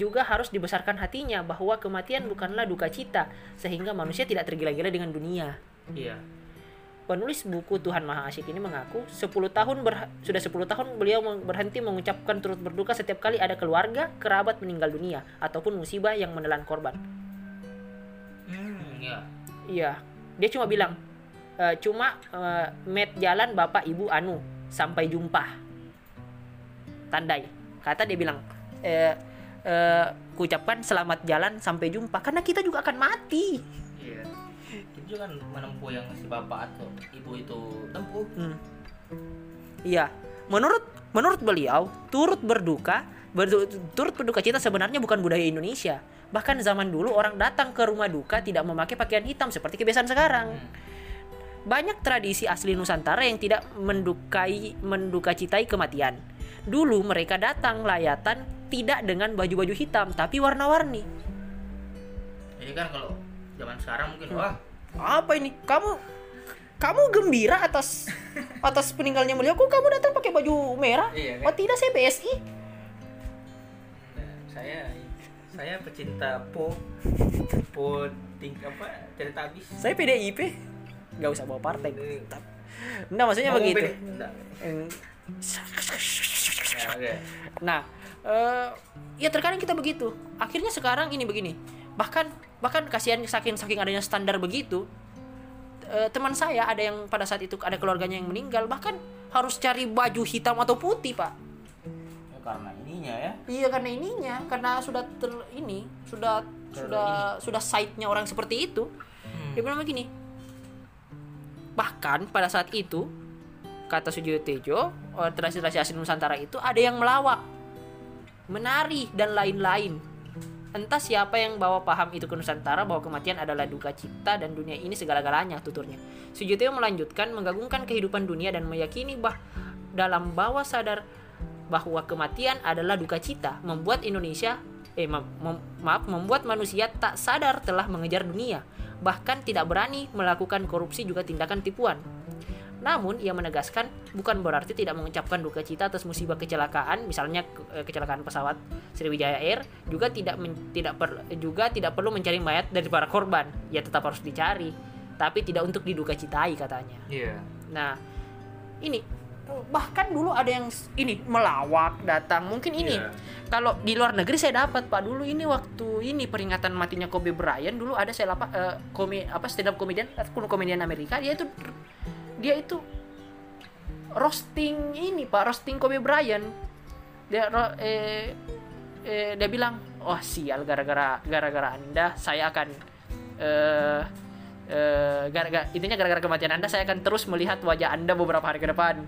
S1: juga harus dibesarkan hatinya bahwa kematian bukanlah duka cita sehingga manusia tidak tergila-gila dengan dunia.
S2: Iya.
S1: Penulis buku Tuhan Maha Asyik ini mengaku 10 tahun sudah 10 tahun beliau berhenti mengucapkan turut berduka setiap kali ada keluarga, kerabat meninggal dunia ataupun musibah yang menelan korban.
S2: Hmm, iya.
S1: Iya, dia cuma bilang "E, cuma e, met jalan Bapak Ibu Anu sampai jumpa. Tandai. Kata dia bilang e, e, kuucapkan selamat jalan sampai jumpa karena kita juga akan mati.
S2: Itu kan menempuh yang si bapak atau ibu itu tempuh.
S1: Hmm. Iya, menurut menurut beliau turut berduka berdu- turut berduka cita sebenarnya bukan budaya Indonesia. Bahkan zaman dulu orang datang ke rumah duka tidak memakai pakaian hitam seperti kebiasaan sekarang. Banyak tradisi asli Nusantara yang tidak mendukai mendukacitai kematian. Dulu mereka datang layatan tidak dengan baju-baju hitam tapi warna-warni.
S2: Jadi kan kalau zaman sekarang mungkin
S1: Hmm.
S2: wah
S1: Apa ini? Kamu kamu gembira atas atas peninggalnya beliau kok kamu datang pakai baju merah?
S2: Iya, kan?
S1: Oh tidak saya PSI.
S2: nah, saya saya pecinta po po ting apa cerita habis
S1: Saya PDIP. Nggak usah bawa partai.
S2: Ini-
S1: Tetap. Nah, maksudnya
S2: Mau
S1: begitu. Nah, eh, ya terkadang kita begitu. Akhirnya sekarang ini begini. Bahkan bahkan kasihan saking saking adanya standar begitu. eh, teman saya ada yang pada saat itu ada keluarganya yang meninggal bahkan harus cari baju hitam atau putih pak.
S2: Ya, karena ininya ya.
S1: Iya karena ininya karena sudah ter ini sudah sudah sudah site-nya orang seperti itu. Dia bilang begini bahkan pada saat itu kata Sujiwo Tejo eh, tradisi-tradisi asli Nusantara itu ada yang melawak menari dan lain-lain entah siapa yang bawa paham itu ke Nusantara bahwa kematian adalah duka cipta dan dunia ini segala-galanya tuturnya. Sujiwo Tejo melanjutkan menggabungkan kehidupan dunia dan meyakini bah dalam bawah sadar bahwa kematian adalah duka cita membuat Indonesia eh ma- mem- maaf membuat manusia tak sadar telah mengejar dunia. Bahkan tidak berani melakukan korupsi juga tindakan tipuan namun ia menegaskan bukan berarti tidak mengucapkan duka cita atas musibah kecelakaan misalnya ke- eh, kecelakaan pesawat Sriwijaya Air juga tidak men- tidak per- juga tidak perlu mencari mayat dari para korban ya tetap harus dicari tapi tidak untuk diduka citai katanya
S2: iya
S1: Nah, ini bahkan dulu ada yang ini melawak datang. Mungkin ini
S2: Iya.
S1: kalau di luar negeri saya dapat Pak dulu ini waktu ini peringatan matinya Kobe Bryant dulu ada saya lapak eh, komi apa stand up comedian atau komedian Amerika dia itu dia itu roasting ini Pak roasting Kobe Bryant. Dia eh, eh, dia bilang oh sial gara-gara gara-gara anda saya akan eh eh, gara-gara intinya gara-gara kematian anda saya akan terus melihat wajah anda beberapa hari ke depan.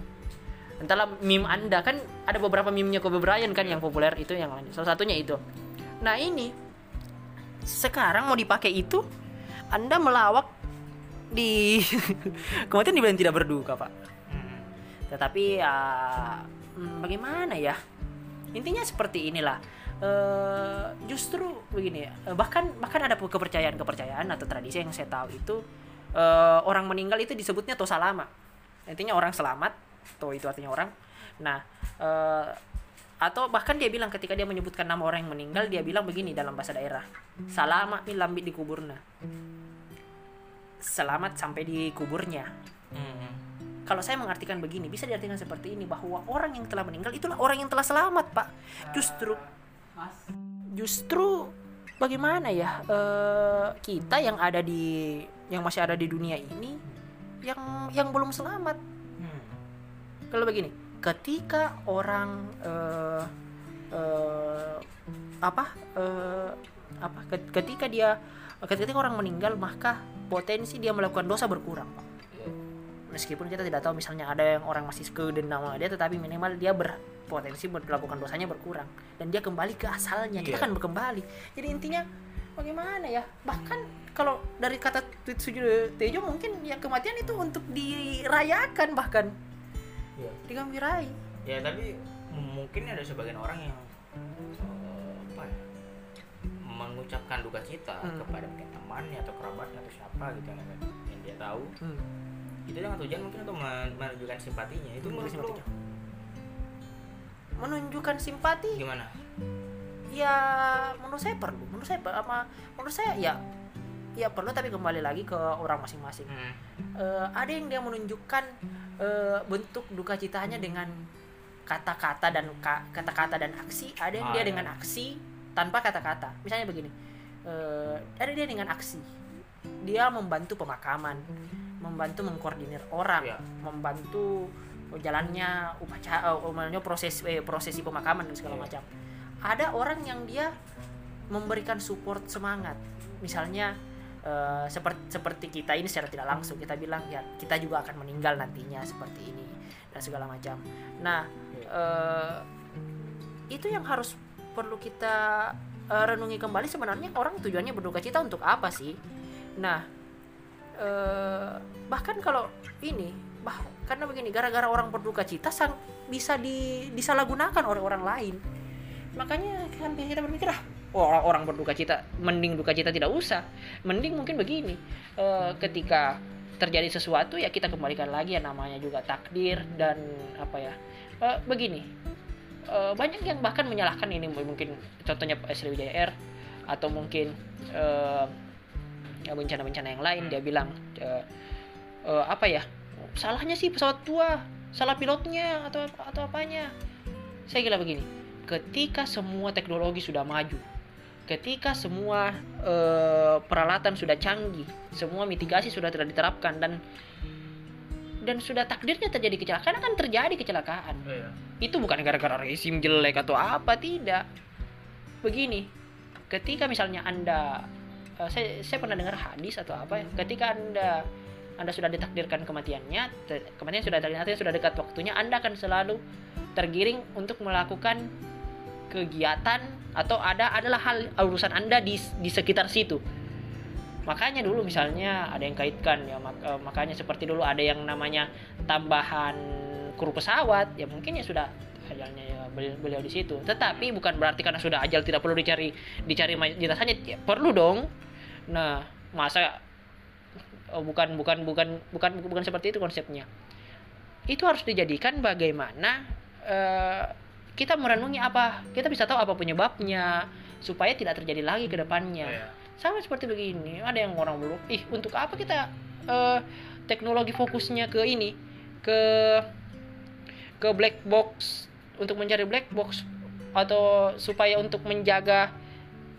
S1: Entahlah meme anda kan ada beberapa meme-nya Kobe Bryant kan yang populer itu yang lain. Salah satunya itu. Nah ini sekarang mau dipakai itu anda melawak di kematian dibilang tidak berduka pak.
S2: Hmm.
S1: tetapi ya hmm, bagaimana ya? Intinya seperti inilah. Eh, justru begini eh, bahkan bahkan ada kepercayaan kepercayaan atau tradisi yang saya tahu itu eh, orang meninggal itu disebutnya tosa lama. Intinya orang selamat to itu artinya orang. Nah eh, atau bahkan dia bilang ketika dia menyebutkan nama orang yang meninggal dia bilang begini dalam bahasa daerah salama mi lambit kuburna selamat sampai di kuburnya
S2: Hmm.
S1: kalau saya mengartikan begini bisa diartikan seperti ini bahwa orang yang telah meninggal itulah orang yang telah selamat pak justru
S3: Mas,
S1: justru bagaimana ya eh, kita yang ada di yang masih ada di dunia ini yang yang belum selamat
S2: Hmm.
S1: kalau begini ketika orang eh, eh, apa eh, apa ke- ketika dia ketika orang meninggal maka potensi dia melakukan dosa berkurang. Meskipun kita tidak tahu misalnya ada yang orang masih kedendam sama dia tetapi minimal dia berpotensi melakukan dosanya berkurang. Dan dia kembali ke asalnya kita kan kembali jadi intinya bagaimana ya? Bahkan kalau dari kata tweet Sujiwo Tejo mungkin ya kematian itu untuk dirayakan bahkan.
S2: Iya.
S1: digembirain
S2: ya tapi mungkin ada sebagian orang yang mengucapkan duka cita
S1: Hmm.
S2: kepada mungkin temannya atau kerabatnya atau siapa gitu yang, yang dia tahu.
S1: Hmm.
S2: itu dengan tujuan mungkin untuk men- menunjukkan simpatinya. Itu menurut lo
S1: menunjukkan simpati?
S2: Gimana?
S1: Ya menurut saya perlu. Menurut saya apa menurut saya ya ya perlu tapi kembali lagi ke orang masing-masing.
S2: Hmm.
S1: Eh, ada yang dia menunjukkan eh, bentuk duka citanya dengan kata-kata dan ka- kata-kata dan aksi. Ada yang
S2: Ah,
S1: dia
S2: iya.
S1: dengan aksi tanpa kata-kata. Misalnya begini eh, ada dia dengan aksi. Dia membantu pemakaman membantu mengkoordinir orang
S2: Iya.
S1: membantu jalannya upacara eh, umumnya proses eh, prosesi pemakaman dan segala
S2: Iya.
S1: macam. Ada orang yang dia memberikan support semangat. Misalnya eh, seperti seperti kita ini secara tidak langsung kita bilang ya kita juga akan meninggal nantinya seperti ini dan segala macam. Nah eh, itu yang harus perlu kita eh, renungi kembali sebenarnya orang tujuannya berduka cita untuk apa sih? Nah eh, bahkan kalau ini bah karena begini gara-gara orang berduka cita sang bisa di, disalahgunakan oleh orang lain. Makanya kan kita berpikir ah orang orang berduka cita mending duka cita tidak usah. Mending mungkin begini eh, ketika terjadi sesuatu ya kita kembalikan lagi ya namanya juga takdir dan apa ya. Eh, begini eh, banyak yang bahkan menyalahkan ini mungkin contohnya Sriwijaya Air atau mungkin ya bencana-bencana yang lain. Dia bilang eh, eh, apa ya salahnya sih pesawat tua salah pilotnya atau atau apanya. Saya kira begini ketika semua teknologi sudah maju ketika semua eh, peralatan sudah canggih semua mitigasi sudah tidak diterapkan dan dan sudah takdirnya terjadi kecelakaan kan terjadi kecelakaan.
S2: Iya.
S1: itu bukan gara-gara resim jelek atau apa tidak. Begini ketika misalnya anda eh, saya saya pernah dengar hadis atau apa ya ketika anda anda sudah ditakdirkan kematiannya te- kematian sudah artinya sudah dekat waktunya anda akan selalu tergiring untuk melakukan kegiatan atau ada adalah hal urusan anda di di sekitar situ makanya dulu misalnya ada yang kaitkan ya mak- eh, makanya seperti dulu ada yang namanya tambahan kru pesawat ya mungkin ya sudah ajalnya ya beliau, beliau di situ. Tetapi bukan berarti karena sudah ajal tidak perlu dicari dicari jenazahnya ya perlu dong. Nah masa oh, bukan bukan bukan bukan bukan seperti itu konsepnya. Itu harus dijadikan bagaimana eh, kita merenungi apa kita bisa tahu apa penyebabnya supaya tidak terjadi lagi ke depannya.
S2: Iya.
S1: Sama seperti begini ada yang orang belum ih untuk apa kita eh, teknologi fokusnya ke ini? Ke ke black box untuk mencari black box atau supaya untuk menjaga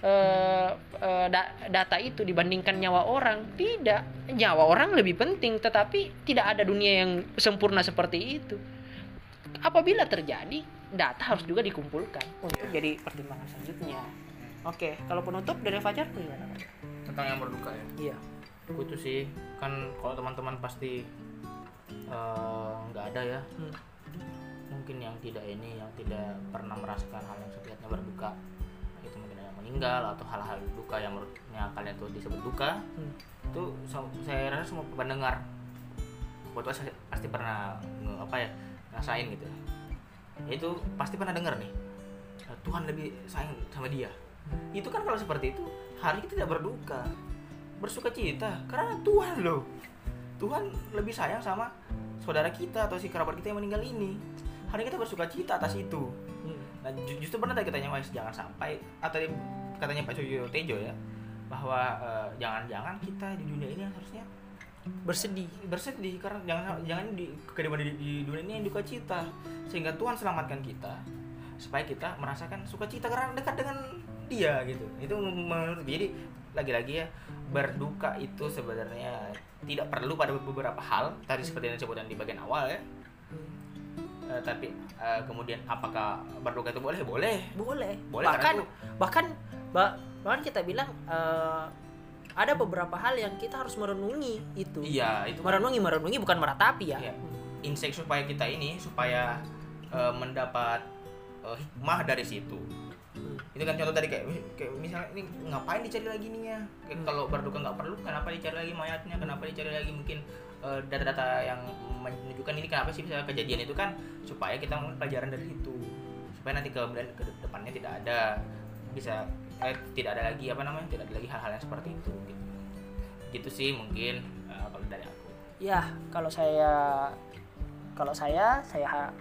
S1: eh, eh, da- data itu dibandingkan nyawa orang? Tidak. Nyawa orang lebih penting tetapi tidak ada dunia yang sempurna seperti itu. Apabila terjadi data harus juga dikumpulkan untuk jadi pertimbangan selanjutnya oke kalau penutup dari Fajar gimana
S2: tentang yang berduka ya?
S1: Iya.
S2: Aku itu sih kan kalau teman-teman pasti eh, nggak ada ya.
S1: Hmm.
S2: mungkin yang tidak ini yang tidak pernah merasakan hal yang sebenarnya berduka. Itu mungkin yang meninggal atau hal-hal duka yang menurutnya kalian tuh disebut duka.
S1: Hmm.
S2: itu saya rasa semua pendengar waktu saya pasti pernah nge- apa ya ngerasain gitu. Itu pasti pernah dengar nih Tuhan lebih sayang sama dia itu kan kalau seperti itu hari kita tidak berduka. Bersuka cita karena Tuhan loh. Tuhan lebih sayang sama saudara kita atau si kerabat kita yang meninggal ini. Hari kita bersuka cita atas itu. Nah ju- justru pernah tadi katanya Wais jangan sampai atau dia- katanya Pak Suyo Tejo ya bahwa eh, jangan-jangan kita di dunia ini harusnya
S1: bersedih.
S2: bersedih karena jangan jangan di kehidupan di, di dunia ini yang duka cita sehingga Tuhan selamatkan kita supaya kita merasakan sukacita karena dekat dengan dia gitu. Itu menurut jadi lagi-lagi ya berduka itu sebenarnya tidak perlu pada beberapa hal. Tadi seperti yang disebutkan di bagian awal ya. Eh, tapi eh, kemudian apakah berduka itu boleh? Boleh.
S1: Boleh,
S2: Boleh,
S1: bahkan
S2: itu-
S1: bahkan ba- bahkan kita bilang eh, ada beberapa hal yang kita harus merenungi itu.
S2: Iya itu
S1: merenungi merenungi bukan meratapi ya.
S2: Iya. insight supaya kita ini supaya eh, mendapat eh, hikmah dari situ itu kan contoh tadi kayak, kayak misalnya ini ngapain dicari lagi nih ya?
S1: Hmm.
S2: kalau berduka nggak perlu kenapa dicari lagi mayatnya? Kenapa dicari lagi mungkin eh, data-data yang menunjukkan ini? Kenapa sih bisa kejadian itu kan? Supaya kita mengambil pelajaran dari itu supaya nanti kemudian ke depannya tidak ada bisa eh, tidak ada lagi apa namanya tidak ada lagi hal-hal yang seperti itu. Gitu, gitu sih mungkin eh, kalau dari aku.
S1: Ya kalau saya kalau saya saya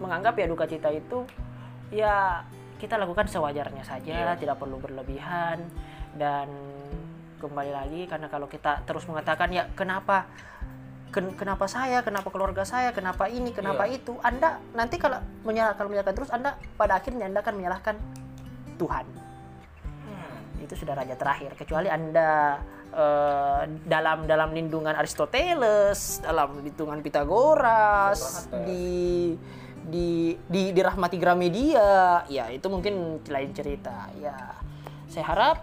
S1: menganggap ya duka cita itu ya kita lakukan sewajarnya saja
S2: Iya.
S1: tidak perlu berlebihan. Dan kembali lagi karena kalau kita terus mengatakan ya kenapa? Ken- kenapa saya? Kenapa keluarga saya? Kenapa ini? Kenapa
S2: Iya.
S1: itu? Anda nanti kalau menyalahkan menyalahkan terus anda pada akhirnya anda akan menyalahkan Tuhan. Itu sudah raja terakhir. Kecuali anda eh, dalam dalam lindungan Aristoteles dalam lindungan Pitagoras di di di dirahmati Gramedia. Ya itu mungkin lain cerita. Ya saya harap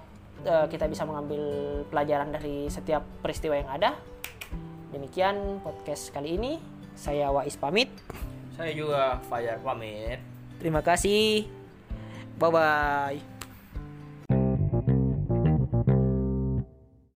S1: eh, kita bisa mengambil pelajaran dari setiap peristiwa yang ada. Demikian podcast kali ini. Saya Wais pamit.
S2: Saya juga Fajar pamit.
S1: Terima kasih. Bye bye